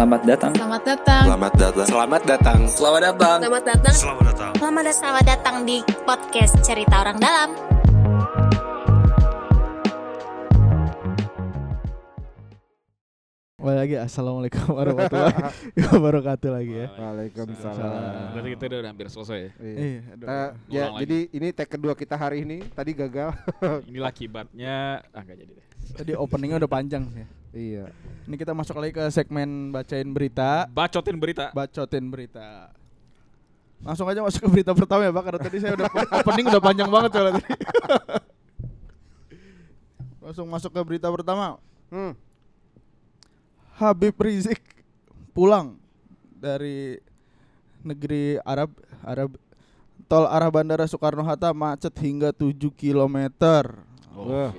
Selamat datang. Selamat datang. Selamat datang. Selamat datang. Selamat datang. Selamat datang. Selamat datang. Selamat datang, selamat datang di podcast Cerita Orang Dalam. Kembali lagi Assalamualaikum warahmatullahi wabarakatuh lagi ya Waalaikumsalam. Berarti kita udah hampir selesai ya. Iya. Nah, ya, lagi. jadi ini tag kedua kita hari ini. Tadi gagal. Inilah akibatnya ah enggak jadi deh. Tadi openingnya udah panjang sih iya. Ini kita masuk lagi ke segmen bacain berita Bacotin berita. Bacotin berita Langsung aja masuk ke berita pertama ya Pak Karena tadi saya udah opening udah panjang banget soalnya tadi Langsung masuk ke berita pertama Hmm. Habib Rizik pulang dari negeri Arab Arab Tol arah Bandara Soekarno Hatta macet hingga 7 km. Wah.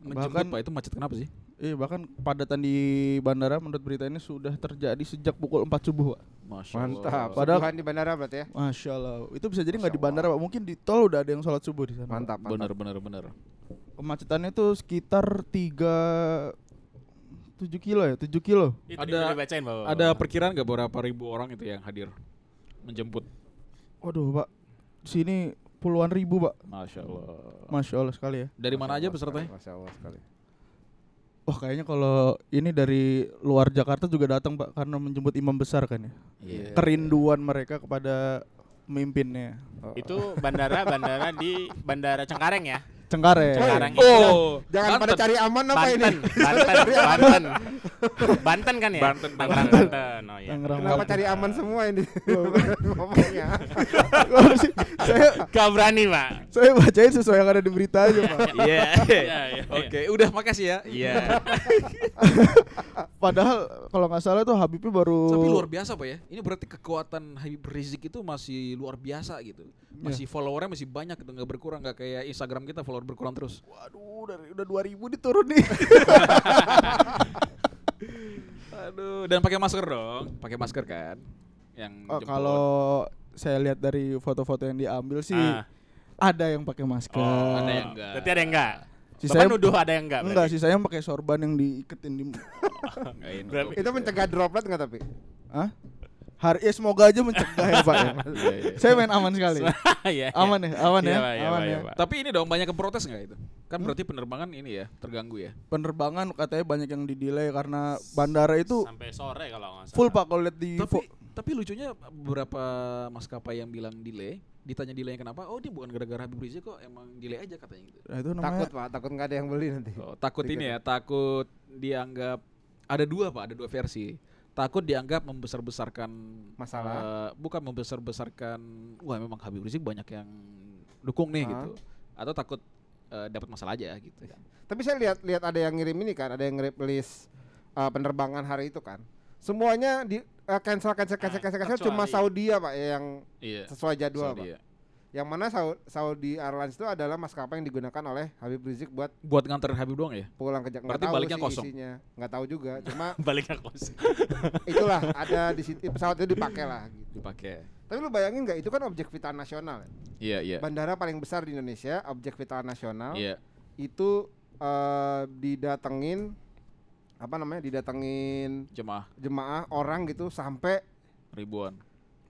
Menjemput Bahkan- Pak itu macet kenapa sih? Eh bahkan padatan di bandara menurut berita ini sudah terjadi sejak pukul 4 subuh, Pak. Masya Mantap. Padahal- Subuhan di bandara berarti ya. Masya Allah. Itu bisa jadi nggak di bandara, Pak. Mungkin di tol udah ada yang sholat subuh di sana. Pak. Mantap, mantap. Bener bener bener. Kemacetannya itu sekitar 3 7 kilo ya, 7 kilo. Itu Ada- dibacain Ada perkiraan nggak berapa ribu orang itu yang hadir menjemput? Waduh, Pak. Di sini puluhan ribu, Pak. Masya Allah. Masya Allah sekali ya. Dari mana aja pesertanya? Masya Allah sekali. Wah, kayaknya kalau ini dari luar Jakarta juga datang, Pak, karena menjemput imam besar kan ya. Iya. Kerinduan mereka kepada pemimpinnya. itu bandara bandara di Bandara Cengkareng ya. Cengkareng. Cengkareng. Oh, Jangan pada Banten. cari aman apa ini? Banten, Banten, Banten. Banten kan ya? Banten, Tangerang Banten. Oh iya. Tangerang. Kenapa cari aman semua ini? Ngomongnya. Saya Gak berani, Pak. saya bacain sesuai yang ada di berita aja, Pak. Iya. Iya, iya. Oke, udah makasih ya. Iya. Padahal kalau nggak salah tuh Habibnya baru Tapi luar biasa pak ya. Ini berarti kekuatan Habib Rizik itu masih luar biasa gitu. Masih followernya masih banyak gitu, nggak berkurang nggak kayak Instagram kita follower berkurang terus. Waduh, dari udah 2000 diturun nih. Aduh, dan pakai masker dong, pakai masker kan. Yang Oh, kalau saya lihat dari foto-foto yang diambil sih Ah. ada yang pakai masker. Oh, ada yang enggak. Berarti ada yang enggak? Sisanya Bapak nuduh ada yang enggak? enggak sih, saya pakai sorban yang diiketin di Itu mencegah droplet nggak tapi? Hah? Hari ya semoga aja mencegah ya, Pak ya. Iya, iya. Saya main aman sekali. Iya, iya. Aman ya, aman Iya, ya, iya, aman ya. iya. Tapi ini dong banyak yang protes nggak itu? Kan berarti penerbangan ini ya terganggu ya. Penerbangan katanya banyak yang di delay karena bandara itu Sampai sore kalau nggak salah. full Pak kalau lihat di Tapi lucunya beberapa maskapai yang bilang delay, ditanya delaynya kenapa? Oh, dia bukan gara-gara Habib Rizik kok, emang delay aja katanya gitu. Nah, itu namanya Takut pak, takut nggak ada yang beli nanti. Oh, takut Tiket ini ya, takut dianggap ada dua pak, ada dua versi. Takut dianggap membesar-besarkan Masalah. eh, bukan membesar-besarkan. Wah memang Habib Rizik banyak yang dukung nih Ah. gitu. Atau takut eh, dapat masalah aja gitu kan. Tapi saya lihat lihat ada yang ngirim ini kan, ada yang ngirim list uh, penerbangan hari itu kan. Semuanya di uh, cancel cancel cancel Ah, cancel cancel kecuali- cuma Saudi ya pak yang Iya. sesuai jadwal Saudi pak. ya. Yang mana Sau- Saudi Airlines itu adalah maskapai yang digunakan oleh Habib Rizik buat Buat nganter Habib doang ya? pulang ke Jakarta. Berarti baliknya kosong. Isinya nggak tahu juga. Cuma baliknya kosong. itulah ada di situ pesawat itu dipakai lah. Gitu. Dipakai. Tapi lu bayangin nggak itu kan objek vital nasional. ya. Iya iya. Bandara paling besar di Indonesia, objek vital nasional. Iya. Itu eh, didatengin apa namanya? Didatengin Jemaah jemaah orang gitu sampai ribuan.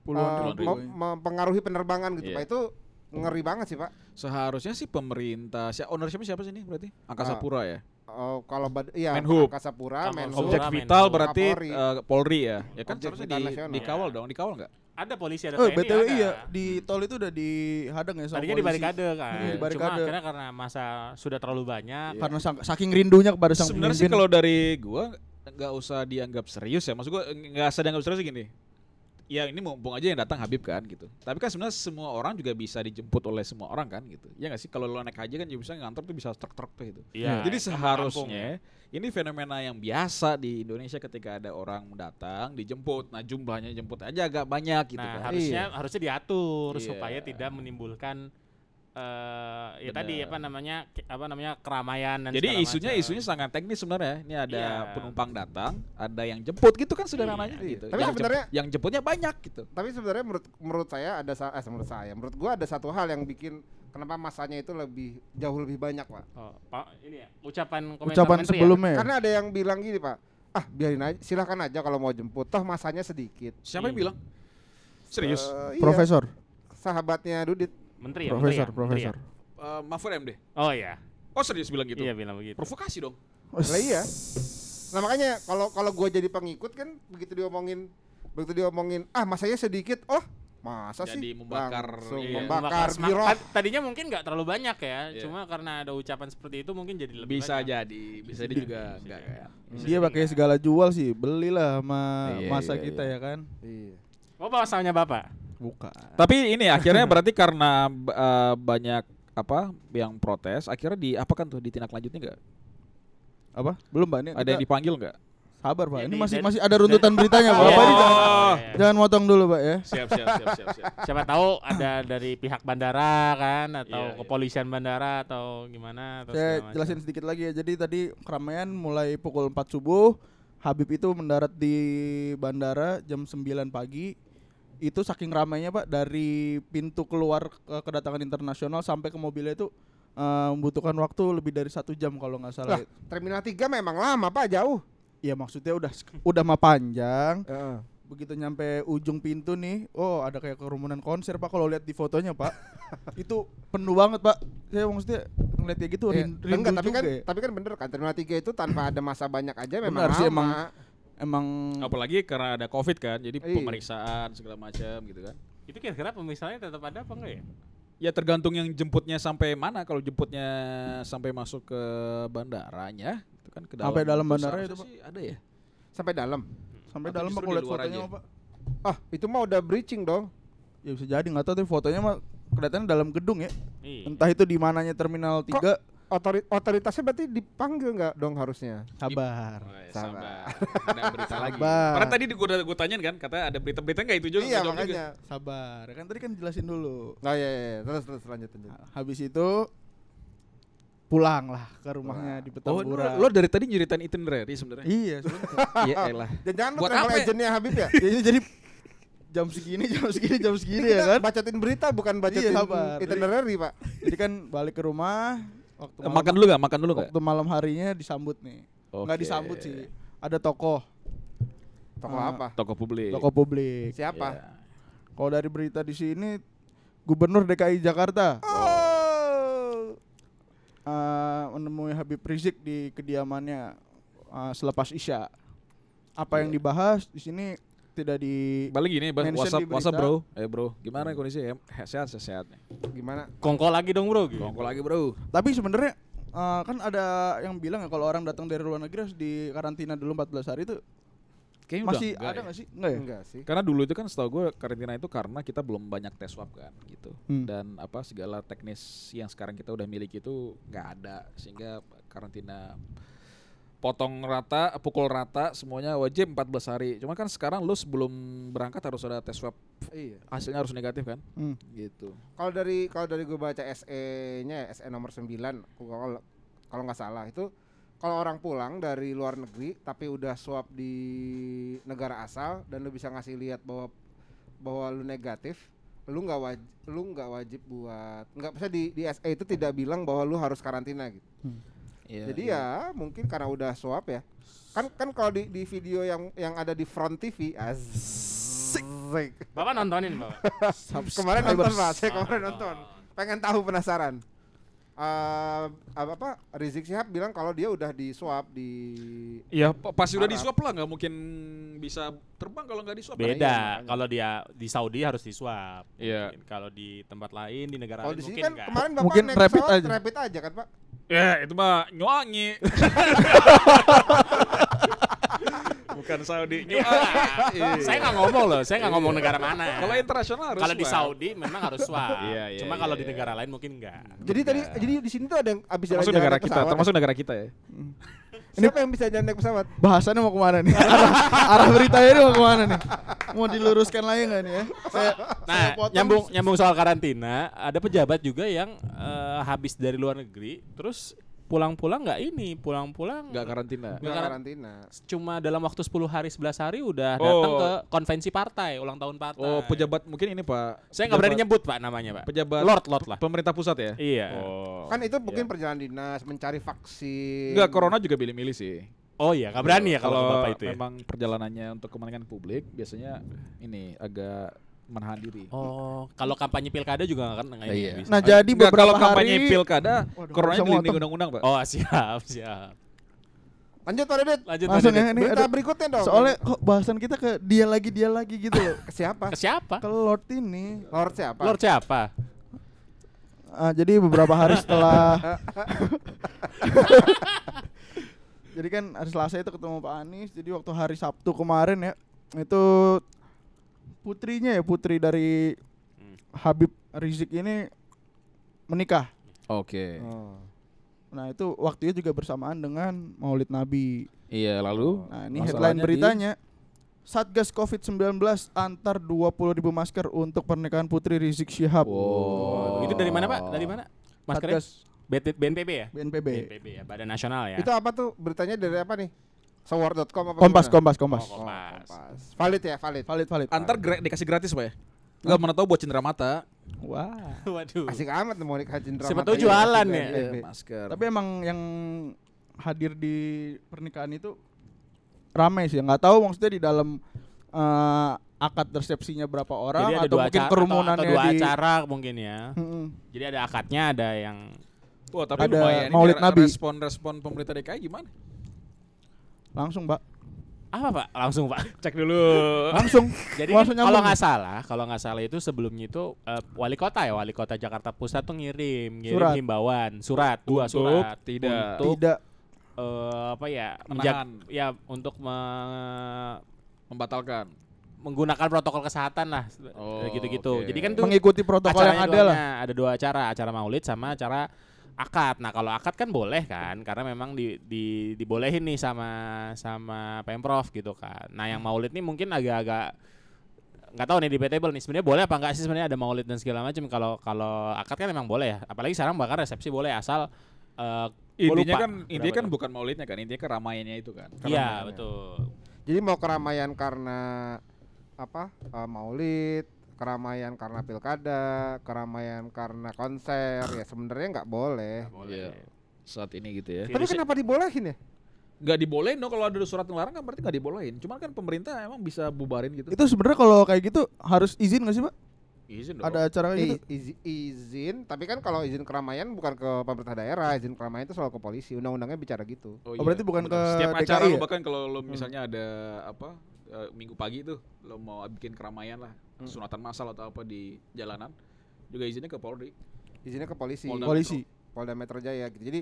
Puluhan eh, ribu. mem- mempengaruhi penerbangan gitu Iya. pak itu ngeri banget sih pak Seharusnya sih pemerintah, si ownership siapa sih ini berarti? Angkasa Ah, Pura ya. Oh, kalau bad iya Menhub. Angkasa Pura, Menhub, Objek Menhub. vital Menhub. berarti Kapolri. eh, Polri ya. Ya kan Objek seharusnya vital di, nasional. dikawal dong, dikawal nggak? Ada polisi ada Oh, TNI BTW ada. iya di tol itu udah dihadang ya sama Tadinya di polisi. barikade kan. Iya, di Cuma barikade. akhirnya karena masa sudah terlalu banyak. Karena sang- saking rindunya kepada sang Sebenarnya sih kalau dari gua nggak usah dianggap serius ya. Maksud gua nggak usah dianggap serius gini. Ya ini mumpung aja yang datang Habib kan gitu. Tapi kan sebenarnya semua orang juga bisa dijemput oleh semua orang kan gitu. Ya nggak sih kalau lo naik haji kan juga bisa ngantor tuh bisa truk-truk tuh gitu. Iya. Jadi kampung-kampung seharusnya ini fenomena yang biasa di Indonesia ketika ada orang datang dijemput. Nah jumlahnya jemput aja agak banyak gitu Nah, kan. harusnya harusnya diatur Iya. supaya tidak menimbulkan eh ya tadi apa namanya apa namanya keramaian dan Jadi isunya macam. isunya sangat teknis sebenarnya. Ini ada Iya. penumpang datang, ada yang jemput gitu kan sederhananya Iya. gitu. Tapi yang, sebenarnya- yang jemputnya banyak gitu. tapi sebenarnya menurut menurut saya ada sa- eh, menurut saya menurut gua ada satu hal yang bikin kenapa masanya itu lebih jauh lebih banyak pak Oh, Pak, ini ya ucapan komentar Ucapan Menteri ya? sebelumnya. ya? karena ada yang bilang gini pak ah biarin aja silahkan aja kalau mau jemput toh masanya sedikit Siapa yang bilang? Serius? Eh, iya, Profesor, sahabatnya Dudit Menteri ya? profesor, Menteri ya? Menteri profesor. Eh, Mahfud MD. ya? Oh iya. Oh serius bilang gitu? Iya bilang begitu. Provokasi dong. lah iya nah makanya kalau kalau gua jadi pengikut kan begitu diomongin begitu diomongin ah masanya sedikit oh masa Jadi sih membakar, Langsung iya, membakar giroh Tad- Tadinya mungkin nggak terlalu banyak ya, Iya. cuma karena ada ucapan seperti itu mungkin jadi lebih Bisa banyak. jadi, bisa dia juga enggak kayak. Dia pakai segala jual sih, belilah sama Iya, masa iya, kita iya. ya kan. iya Oh pasalnya bapak? Bukan. Tapi ini akhirnya berarti karena eh, banyak apa yang protes, akhirnya diapakan tuh ditindaklanjuti enggak? Apa? Belum Mbak ini. Ada kita yang dipanggil enggak? sabar Pak. Ya, Ini di- masih dan- masih ada runtutan beritanya Pak. Oh. Bapak ini jangan, iya. jangan motong dulu Pak ya. Siap, siap, siap, siap, siap. Siapa tahu ada dari pihak bandara kan atau Iya, iya. kepolisian bandara atau gimana atau Saya jelasin sedikit lagi ya. Jadi tadi keramaian mulai pukul 4 subuh, Habib itu mendarat di bandara jam 9 pagi. Itu saking ramainya Pak dari pintu keluar ke kedatangan internasional sampai ke mobilnya itu eh, membutuhkan waktu lebih dari satu jam kalau nggak salah. Lah. terminal 3 memang lama pak jauh Iya maksudnya udah udah mah panjang. Heeh. Begitu nyampe ujung pintu nih, oh ada kayak kerumunan konser Pak kalau lihat di fotonya Pak. itu penuh banget Pak. Saya maksudnya ngeliat kayak gitu rindu enggak tapi juga kan ya. tapi kan bener kan terminal 3 itu tanpa ada masa banyak aja memang Benar sih, lama. emang. Emang Apalagi karena ada Covid kan, jadi Iya. pemeriksaan segala macam gitu kan. Itu kira-kira pemisahannya tetap ada apa enggak ya? Ya tergantung yang jemputnya sampai mana. Kalau jemputnya sampai masuk ke bandaranya, itu kan ke dalam. Sampai dalam bandara itu, Pak? sih ada ya. sampai dalam sampai Atau dalam aku lihat fotonya aja? Pak. ah itu mah udah breaching dong Ya bisa jadi nggak tahu tapi fotonya mah kelihatannya dalam gedung ya. Iya. Entah itu di mananya terminal 3 Otori otoritasnya berarti dipanggil nggak dong harusnya Sabar. Oh, ya, Sabar. Ada berita lagi. Sabar. Karena tadi gue udah gue tanyain kan, katanya ada berita-berita enggak itu juga? iya Nggak jawab juga. makanya Sabar. Kan tadi kan jelasin dulu. oh iya, iya, iya. terus terus lanjut lanjut Nah, Habis itu pulang lah ke rumahnya di Oh, lu, Petamburan. lo dari tadi nyeritain itinerary sebenarnya. Iya, sebenarnya. Iya elah. dan jangan lu Buat travel ya? agentnya Habib ya Ya, ini jadi jam segini, jam segini, jam segini ya kan. bacotin berita bukan bacotin Iya, sabar. itinerary pak Jadi kan balik ke rumah waktu Eh, malam, makan dulu gak? Makan dulu gak? waktu malam harinya disambut nih. Nggak Oke. disambut sih. Ada tokoh, tokoh Ah. apa Toko publik. tokoh publik. siapa Iya. Kalau dari berita di sini Gubernur DKI Jakarta oh eh, menemui Habib Rizik di kediamannya eh, selepas Isya. Apa yang dibahas di sini tidak di Balik gini, Mention WhatsApp, di berita. WhatsApp bro. Eh bro, gimana kondisi? Em, Sehat, sehat, sehat. nih. gimana Kongko lagi dong bro. Gitu. Kongko lagi bro. Tapi sebenarnya eh, kan ada yang bilang ya kalau orang datang dari luar negeri harus di karantina dulu 14 hari itu Kayaknya masih udah ada ya. nggak sih? Enggak ya? enggak sih Karena dulu itu kan setahu gue karantina itu karena kita belum banyak tes swab kan gitu. Hmm. Dan apa segala teknis yang sekarang kita udah miliki itu nggak ada sehingga karantina potong rata, pukul rata semuanya wajib 14 hari. Cuma kan sekarang lu sebelum berangkat harus ada tes swab iya hasilnya harus negatif kan? Hmm. Gitu. kalau dari kalau dari gue baca SE-nya SE nomor 9 kalau kalau nggak salah itu kalau orang pulang dari luar negeri tapi udah swab di negara asal dan lu bisa ngasih lihat bahwa bahwa lu negatif lu nggak wajib lu nggak wajib buat nggak bisa di di SE itu tidak bilang bahwa lu harus karantina gitu Iya, jadi iya. ya mungkin karena udah swab ya kan kan kalau di di video yang yang ada di front TV asik Bapak nontonin bapak. kemarin nonton pak saya kemarin nonton pengen tahu penasaran Eh apa apa Rizik Syihab bilang kalau dia udah di swab di Iya, pa- pasti udah Arab. di swab lah, nggak mungkin bisa terbang kalau nggak di swab. Beda. makanya. Kalau dia di Saudi harus di swab. Iya. Mungkin Kalau di tempat lain di negara kalau lain di sini mungkin kan enggak. kemarin bapak Mungkin naik rapid pesawat aja. rapid aja kan pak Ya, itu mah nyuangi. Bukan Saudi. Nyuangi. saya nggak ngomong loh, saya nggak ngomong negara mana. Kalau internasional harus Kalau di. Saudi memang harus swab. Iya, iya, Cuma iya, kalau di iya. negara lain mungkin enggak. jadi tadi jadi di sini tuh ada yang abis termasuk jalan-jalan negara kita, termasuk negara kita ya. siapa yang bisa jalan naik pesawat Bahasannya mau ke mana nih? arah, arah beritanya ini mau ke mana nih? Mau diluruskan lagi nggak nih ya? Saya, saya Nah, potong. nyambung nyambung soal karantina, ada pejabat juga yang eh, habis dari luar negeri, terus pulang-pulang nggak ini, pulang-pulang Nggak karantina. nggak kar- karantina cuma dalam waktu 10 hari 11 hari udah Oh. datang ke konvensi partai, ulang tahun partai. Oh, pejabat mungkin ini Pak. Saya nggak berani nyebut Pak namanya, Pak. Pejabat Lord Lord lah. pemerintah pusat ya? Iya. Oh. kan itu mungkin perjalanan dinas mencari vaksin Enggak, corona juga pilih-milih sih. Oh iya, nggak berani ya kalau kalau bapak itu ya. memang perjalanannya untuk kepentingan publik biasanya ini agak menahan diri. Oh, kalau kampanye pilkada juga nggak kan nggak Iya. bisa. Nah, jadi beberapa kalau kampanye hari pilkada, Waduh, coronanya bisa dilindungi undang-undang, Pak. Oh siap siap. Lanjut Pak Didit. Lanjut langsung Pak ya ini Berita berikutnya dong. soalnya kok bahasan kita ke dia lagi dia lagi gitu loh. ke siapa? Ke siapa? ke Lord ini. Lord siapa? Lord siapa? Ah, jadi beberapa hari setelah Jadi kan hari Selasa itu ketemu Pak Anies. Jadi waktu hari Sabtu kemarin ya itu putrinya ya putri dari Hmm. Habib Rizik ini menikah. Oke. Oh. Nah itu waktunya juga bersamaan dengan Maulid Nabi. Iya, lalu Nah ini masalahnya headline di- beritanya Satgas COVID-19 antar 20 ribu masker untuk pernikahan putri Rizik Syihab. Wow. Itu dari mana Pak? Dari mana? Maskernya? Satgas BNPB ya? BNPB. BNPB ya, Badan Nasional ya. Itu apa tuh beritanya dari apa nih? Sewar.com apa Kompas, gimana? Kompas, Kompas. Oh, Oh, Kompas. Kompas. Valid ya, valid. Valid, valid. antar gra- dikasih gratis, Pak ya? Enggak mana tahu buat cendera mata. Wah. Waduh. Asik amat mau nikah Cindra Siapa Mata tahu ini. jualan ya. Iya, masker. Tapi emang yang hadir di pernikahan itu ramai sih. Nggak tahu maksudnya di dalam eh, akad resepsinya berapa orang Jadi ada atau dua mungkin kerumunannya atau, atau dua di acara mungkin ya. Mm-mm. Jadi ada akadnya, ada yang Wah, tapi Ada lumayan. Maulid Nabi. Respon-respon pemerintah DKI gimana? Langsung, Pak. apa Pak? Langsung Pak. Cek dulu. Langsung. Jadi kan Langsung kalau nggak salah, kalau nggak salah itu sebelumnya itu eh, wali kota ya, wali kota Jakarta Pusat tuh ngirim, ngirim Surat. himbauan, surat, dua Untuk surat, tidak. untuk Tidak eh, apa ya, Menahan. ya untuk me- Membatalkan. menggunakan protokol kesehatan lah, Oh, gitu-gitu. oke. Jadi kan tuh mengikuti protokol yang ada lah. ada dua acara, acara Maulid sama acara akad. Nah, kalau akad kan boleh kan karena memang di, di dibolehin nih sama sama Pemprov gitu kan. Nah, yang Maulid nih mungkin agak-agak nggak tahu nih debatable nih sebenarnya boleh apa enggak sih sebenarnya ada Maulid dan segala macam kalau kalau akad kan memang boleh ya. Apalagi sekarang bahkan resepsi boleh asal eh, gua Intinya lupa kan intinya kan bukan maulidnya kan, intinya kan ramaiannya itu kan. Iya, betul. Jadi mau keramaian karena apa? eh, maulid, keramaian karena pilkada, keramaian karena konser ya sebenarnya nggak boleh. Iya. Saat ini gitu ya. Tapi kenapa dibolehin ya? Nggak dibolehin dong kalau ada surat ngelarang kan berarti nggak dibolehin. Cuman kan pemerintah emang bisa bubarin gitu. Itu sebenarnya kalau kayak gitu harus izin nggak sih, Pak? izin dong. Ada acara kayak gitu. I- izi- izin, tapi kan kalau izin keramaian bukan ke pemerintah daerah, izin keramaian itu soal ke polisi. Undang-undangnya bicara gitu. Oh, berarti bukan bener. ke Setiap acara DKI lo ya? bahkan kalau lo misalnya ada apa eh, minggu pagi tuh lo mau bikin keramaian lah, Hmm. sunatan massal atau apa di jalanan juga izinnya ke Polri. Izinnya ke polisi. Polda Polisi. Polda Metro Jaya gitu. Jadi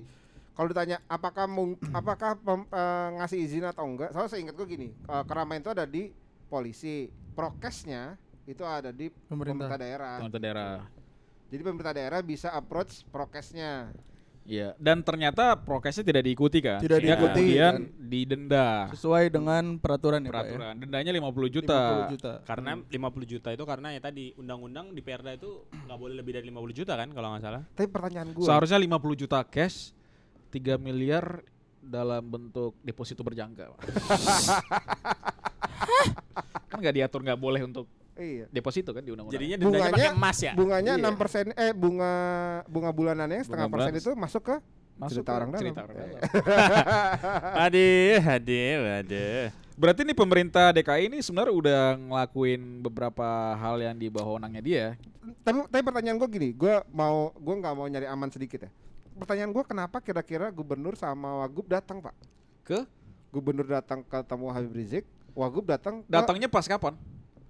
kalau ditanya apakah mung, apakah pem- eh, ngasih izin atau enggak, soalnya saya ingat gue gini, eh, keramaian itu ada di polisi, prokesnya itu ada di Pemerintah. pemerintah daerah. Pemerintah daerah. Jadi pemerintah daerah bisa approach prokesnya. Iya. Dan ternyata prokesnya tidak diikuti kan. Tidak Sehingga diikuti, Kemudian dan- didenda. Sesuai dengan peraturan ya, Pak ya? Peraturan. Dendanya 50 50 juta. juta. Karena 50 juta itu karena ya tadi undang-undang di Perda itu nggak boleh lebih dari 50 juta kan kalau nggak salah. Tapi pertanyaan gue, Seharusnya 50 juta cash, 3 miliar dalam bentuk deposito berjangka. Pak. kan nggak diatur nggak boleh untuk iya. deposito kan di undang-undang. Jadinya dendanya Bunganya- pakai emas ya. Bunganya Iya. enam persen, eh bunga bunga bulanannya yang setengah Bunga persen itu masuk ke Masuk cerita ke orang dalam. cerita orang dalam. Aduh, aduh, aduh. Berarti nih pemerintah DKI ini sebenarnya udah ngelakuin beberapa hal yang di bawah wewenangnya dia. tapi tapi pertanyaan gue gini, gue mau gue nggak mau nyari aman sedikit ya. Pertanyaan gue kenapa kira-kira gubernur sama wagub datang pak? Ke Gubernur datang ketemu Habib Rizik, wagub datang ke- datangnya pas kapan?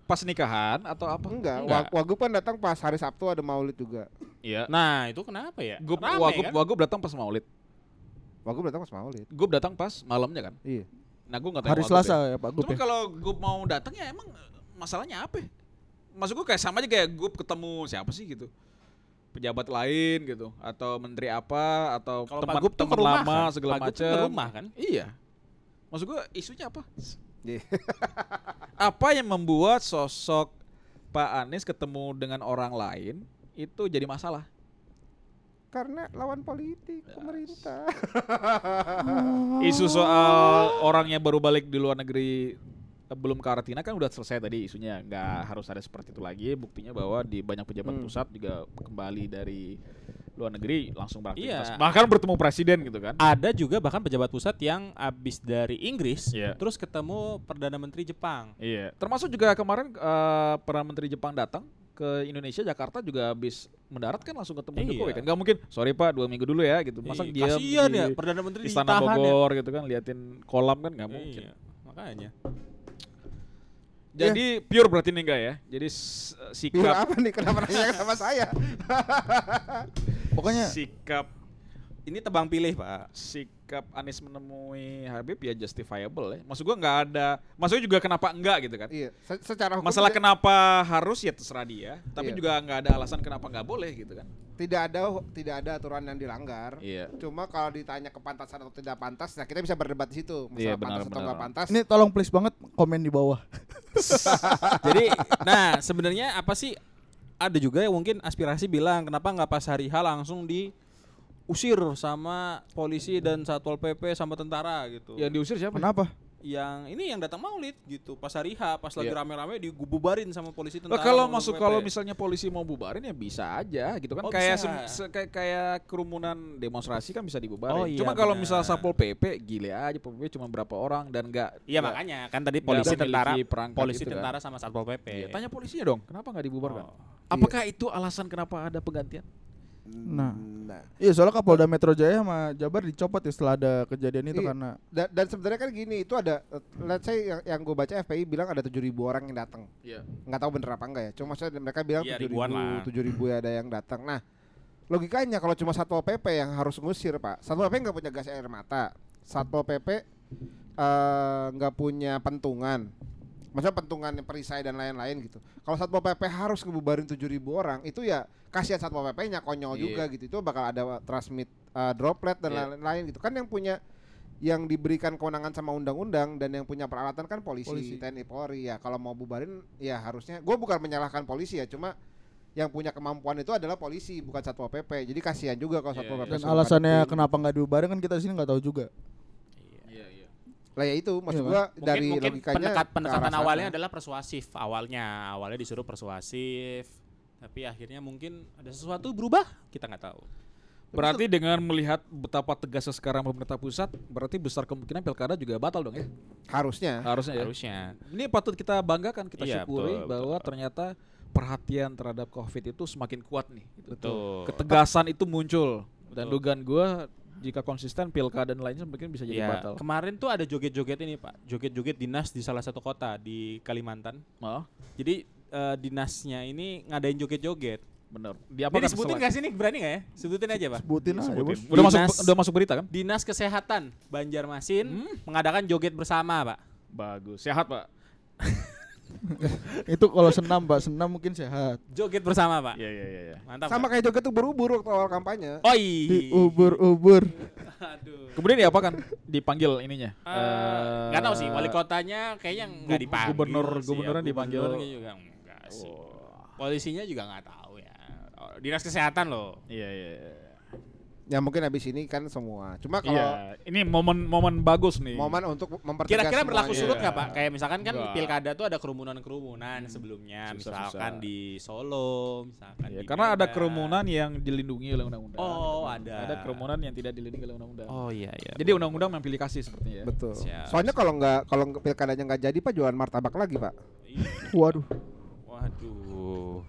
Pas nikahan atau apa? enggak, Enggak. Wag- wagub kan datang pas hari Sabtu ada Maulid juga. Iya. Nah, itu kenapa ya? Gub, Rame wagub, kan? wagub datang pas maulid. Wagub datang pas Maulid. Gub datang pas malamnya kan. Iya. Nah gue nggak tahu Hari Wagub Selasa ya. ya, Pak Gup Cuma ya? kalau Gub mau datang ya emang masalahnya apa? ya? Maksud gue kayak sama aja kayak Gub ketemu siapa sih gitu. Pejabat lain gitu atau menteri apa atau teman teman lama kan? segala macam. rumah kan? Iya. Maksud gue isunya apa? Iya. apa yang membuat sosok Pak Anies ketemu dengan orang lain itu jadi masalah? Karena lawan politik Ya. pemerintah. Isu soal orangnya baru balik di luar negeri belum karantina kan udah selesai tadi isunya nggak harus ada seperti itu lagi buktinya bahwa di banyak pejabat Hmm. pusat juga kembali dari luar negeri langsung beraktivitas. Iya. Bahkan bertemu presiden gitu kan. Ada juga bahkan pejabat pusat yang abis dari Inggris Iya. terus ketemu perdana menteri Jepang. Iya. Termasuk juga kemarin eh, perdana menteri Jepang datang ke Indonesia Jakarta juga habis mendarat kan langsung ketemu Iya. Jokowi kan. Gak mungkin, sorry Pak, dua minggu dulu ya gitu. Masa Iya, dia kasihan di ya perdana menteri Istana ya. Bogor gitu kan liatin kolam kan nggak mungkin. Iya, makanya. Jadi pure berarti nih enggak ya. Jadi Pure sikap apa nih? Kenapa nanya sama saya? Pokoknya sikap Ini tebang pilih, Pak. Sikap Anies menemui Habib ya justifiable ya. Maksud gua nggak ada, maksudnya juga kenapa enggak gitu kan. Iya, se- secara hukum Masalah kenapa harus ya terserah dia, tapi Iya. juga nggak ada alasan kenapa nggak boleh gitu kan. tidak ada tidak ada aturan yang dilanggar. Iya. Cuma kalau ditanya kepantasan atau tidak pantas, nah kita bisa berdebat di situ. Masalah Iya, benar, pantas atau benar. nggak pantas. ini tolong please banget komen di bawah. Jadi, nah sebenarnya apa sih? Ada juga yang mungkin aspirasi bilang kenapa nggak pas hari H langsung diusir sama polisi dan satpol pp sama tentara gitu. Yang diusir siapa? Kenapa? Yang ini yang datang Maulid gitu pas hari H pas lagi Iya. rame-rame digububarin sama polisi tentara. kalau sama masuk kalau misalnya polisi mau bubarin ya bisa aja gitu kan Oh, kayak kayak kayak kerumunan demonstrasi kan bisa dibubarin. Oh, iya, Cuma kalau misal Satpol PP gile aja PP cuma berapa orang dan enggak Iya makanya kan tadi polisi tentara polisi itu kan. tentara sama satpol pp. Iya, tanya polisinya dong, kenapa nggak dibubarkan? Oh. Apakah itu alasan kenapa ada penggantian? Nah. Nah, Iya soalnya Kapolda Metro Jaya sama Jabar dicopot ya setelah ada kejadian itu Iya. karena dan, dan sebenarnya kan gini, itu ada let's say yang, yang gue baca FPI bilang ada 7000 orang yang datang. Iya. Nggak tahu bener apa enggak ya. Cuma maksudnya mereka bilang Iya, 7000 ribuan lah. 7000 ya ada yang datang. Nah, logikanya kalau cuma Satpol PP yang harus ngusir, Pak. Satpol PP nggak punya gas air mata. Satpol PP eh, nggak punya pentungan. Maksudnya pentungan perisai dan lain-lain gitu. Kalau Satpol PP harus ngebubarin 7000 orang, itu ya kasihan Satpol PP-nya konyol Iya. juga gitu. Itu bakal ada transmit eh, droplet dan Iya. lain-lain gitu. Kan yang punya yang diberikan kewenangan sama undang-undang dan yang punya peralatan kan polisi, Polisi. TNI, Polri ya. Kalau mau bubarin ya harusnya gue bukan menyalahkan polisi ya, cuma yang punya kemampuan itu adalah polisi bukan satpol pp. Jadi kasihan juga kalau Iya, satpol iya. pp. dan suruh alasannya kenapa nggak diubarin kan kita di sini nggak tahu juga. Lah ya itu maksud Iya, gua Mungkin, dari mungkin logikanya pendekat, pendekatan awalnya adalah persuasif awalnya awalnya disuruh persuasif tapi akhirnya mungkin ada sesuatu berubah kita nggak tahu Berarti dengan melihat betapa tegasnya sekarang pemerintah pusat, berarti besar kemungkinan pilkada juga batal dong ya? harusnya. Harusnya ya. harusnya Ini patut kita banggakan, kita Iya, syukuri betul, bahwa betul. ternyata perhatian terhadap COVID itu semakin kuat nih. gitu. betul Ketegasan itu muncul dan dugaan gua jika konsisten pilkada dan lainnya mungkin bisa jadi Ya, batal. kemarin tuh ada joget-joget ini pak joget-joget dinas di salah satu kota di Kalimantan Oh, jadi eh, dinasnya ini ngadain joget-joget bener. ini Diapakan disebutin setelah- nggak sih nih berani nggak ya sebutin aja pak Sebutin aja Sebutin. bos. Udah masuk udah masuk berita kan? Dinas Kesehatan Banjarmasin Hmm? mengadakan joget bersama pak Bagus. Sehat, Pak. Itu kalau senam pak, senam mungkin sehat. joget bersama pak Iya, iya, iya, iya. mantap Sama Pak. kayak joget tuh berubur waktu awal kampanye. oh Di iya ubur-ubur. aduh Kemudian diapakan? Dipanggil ininya. Eh, nggak tahu sih wali kotanya kayaknya nggak dipanggil gubernur- sih gubernurnya ya. dipanggil. Gubernurnya juga enggak sih polisinya juga nggak tahu ya Oh, dinas kesehatan loh Iya, iya, iya. Ya mungkin habis ini kan semua. Cuma kalau Iya, ini momen-momen bagus nih. momen untuk mempertegas kira-kira berlaku surut nggak pak kayak misalkan kan Enggak. pilkada tuh ada kerumunan-kerumunan sebelumnya Susah, misalkan susah. di Solo misalkan Iya, di karena ada Medan. kerumunan yang dilindungi oleh undang-undang. Oh, gitu. ada. Ada kerumunan yang tidak dilindungi oleh undang-undang. oh iya iya Jadi undang-undang memilih kasih sepertinya ya. Betul. Siap. Soalnya kalau nggak kalau pilkadanya nggak jadi Pak jualan martabak lagi Pak. Iya. Waduh. waduh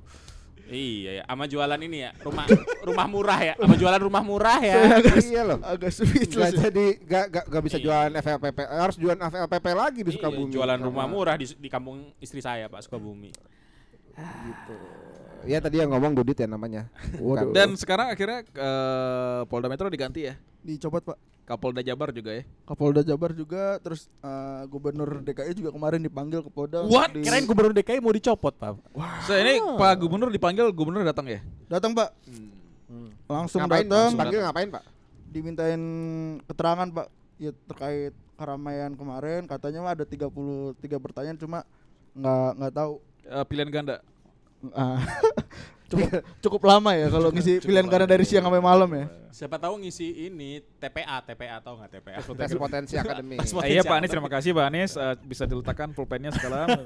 Iya ya, sama jualan ini ya, rumah rumah murah ya, sama jualan rumah murah ya. iya loh. Agak speechless. ya. jadi nggak nggak nggak bisa Iya. jualan FLPP harus jualan FLPP lagi di Iya, Sukabumi. jualan Sama- rumah murah di, di kampung istri saya Pak Sukabumi. gitu. Ya tadi yang ngomong Dudit ya namanya. Waduh. Dan sekarang akhirnya eh, Polda Metro diganti ya. Dicopot pak. Kapolda Jabar juga ya. Kapolda Jabar juga, terus eh, Gubernur DKI juga kemarin dipanggil ke Polda. What? di- Kirain gubernur DKI mau dicopot Pak. So, ini Pak Gubernur dipanggil, Gubernur datang ya? Datang pak, langsung ngapain? datang. Panggil ngapain Pak? dimintain keterangan Pak ya terkait keramaian kemarin katanya mah ada 33 pertanyaan cuma nggak nggak tahu Eh, pilihan ganda. Ah, cukup cukup lama ya kalau ngisi pilihan karena dari siang sampai malam ya Siapa tahu ngisi ini TPA, TPA tau nggak TPA? tes potensi akademik. Eh, iya Pak Anies terima kasih Pak Anies Eh, bisa diletakkan pulpennya sekarang.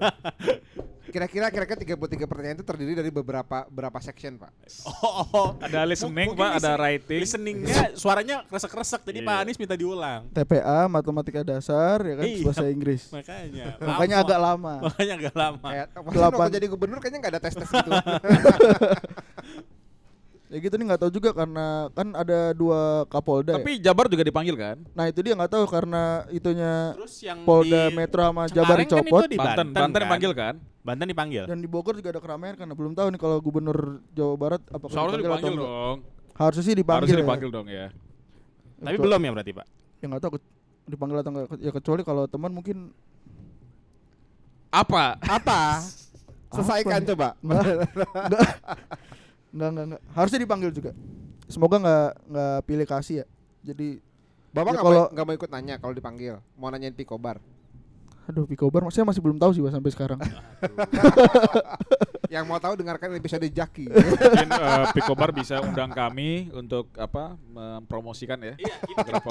Kira-kira kira-kira 33 pertanyaan itu terdiri dari beberapa berapa section, Pak? Oh, oh. ada listening Pak, ada listening- writing. Listeningnya suaranya kresek-kresek, jadi Iya. Pak Anies minta diulang. TPA matematika dasar ya kan Iya. bahasa Inggris. Makanya. Makanya agak lama. Makanya agak lama. Kayak jadi gubernur kayaknya nggak ada tes-tes gitu. Ya gitu nih nggak tahu juga karena kan ada dua Kapolda. ya. Tapi Jabar juga dipanggil kan? Nah itu dia nggak tahu karena itunya Terus yang Polda di Metro sama Jabar kan dicopot itu di Banten, Banten, Banten kan? dipanggil kan? Banten dipanggil. dan di Bogor juga ada keramaian karena belum tahu nih kalau gubernur Jawa Barat apakah Seharusnya dipanggil atau dipanggil enggak. dong. Harusnya sih dipanggil. Harusnya ya. dipanggil dong ya. Tapi Kecuali- belum ya berarti, Pak? Ya nggak tahu dipanggil atau enggak. Ya kecuali kalau teman mungkin Apa? Apa? Selesaikan Apa? coba. Nggak, nggak, nggak, nggak, nggak. Harusnya dipanggil juga. Semoga nggak nggak pilih kasih ya. Jadi, Bapak Ya, kalau- mau, nggak mau ikut nanya kalau dipanggil. Mau nanyain Pikobar. aduh Pikobar, saya masih belum tahu sih Pak, sampai sekarang. Yang mau tahu dengarkan episode Jaki. Mungkin eh, Pikobar bisa undang kami untuk apa mempromosikan ya. Iya,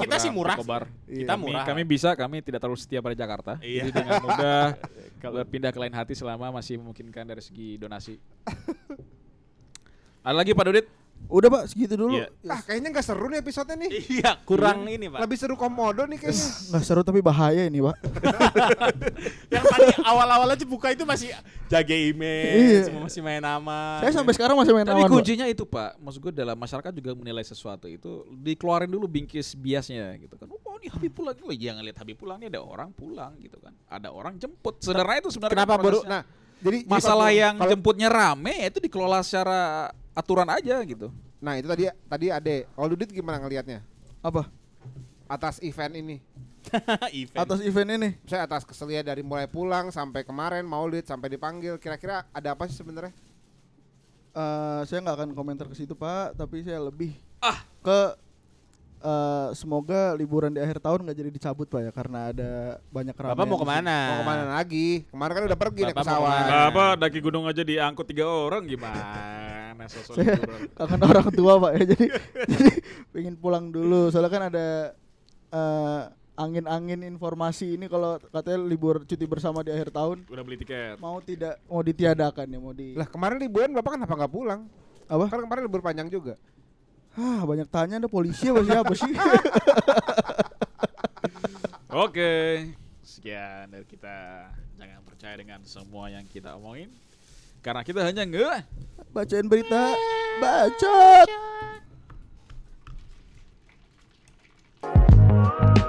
kita, sih murah. Pikobar. Kita Kami, murah. kami bisa, kami tidak terlalu setia pada Jakarta. Iya. Jadi dengan mudah berpindah ke lain hati selama masih memungkinkan dari segi donasi. Ada lagi Pak Dudit? Udah Pak, segitu dulu. Iya. ah kayaknya nggak seru nih episode nih. Iya, kurang ini, Pak. Lebih seru komodo nih kayaknya. Nggak seru tapi bahaya ini Pak. Yang tadi awal-awal aja buka itu masih jaga email, Iya. semua masih main nama. Saya sampai sekarang masih main Tapi awan. Pak. kuncinya itu Pak, maksud gue dalam masyarakat juga menilai sesuatu itu dikeluarin dulu bingkis biasnya gitu kan. Oh ini Habib pulang, oh jangan lihat Habib pulang, ini ada orang pulang gitu kan. Ada orang jemput. Sebenarnya itu sebenarnya Kenapa baru? Nah, jadi masalah yang kalau- jemputnya rame itu dikelola secara aturan aja gitu. Nah itu tadi tadi Ade. Kalau Dudit gimana ngelihatnya Apa? atas event ini? event. Atas event ini. Saya atas keselia dari mulai pulang sampai kemarin Maulid sampai dipanggil. Kira-kira ada apa sih sebenarnya? Eh, saya nggak akan komentar ke situ Pak, tapi saya lebih Ah. ke eh, semoga liburan di akhir tahun nggak jadi dicabut Pak ya karena ada banyak keramaian. Bapak mau ke mana? Mau ke mana lagi? Kemarin kan udah pergi naik Bapak mau pesawat. apa daki gunung aja diangkut tiga orang gimana sosok Saya liburan. kangen orang tua Pak ya jadi jadi pengen pulang dulu soalnya kan ada eh, angin-angin informasi ini kalau katanya libur cuti bersama di akhir tahun Udah beli tiket. mau tidak mau ditiadakan ya mau di Lah kemarin liburan Bapak kenapa nggak pulang? apa Kan kemarin libur panjang juga. ah banyak tanya ada polisi apa siapa sih Oke, sekian dari kita. Jangan percaya dengan semua yang kita omongin. Karena kita hanya nge Bacain berita. Bacot. Bacot.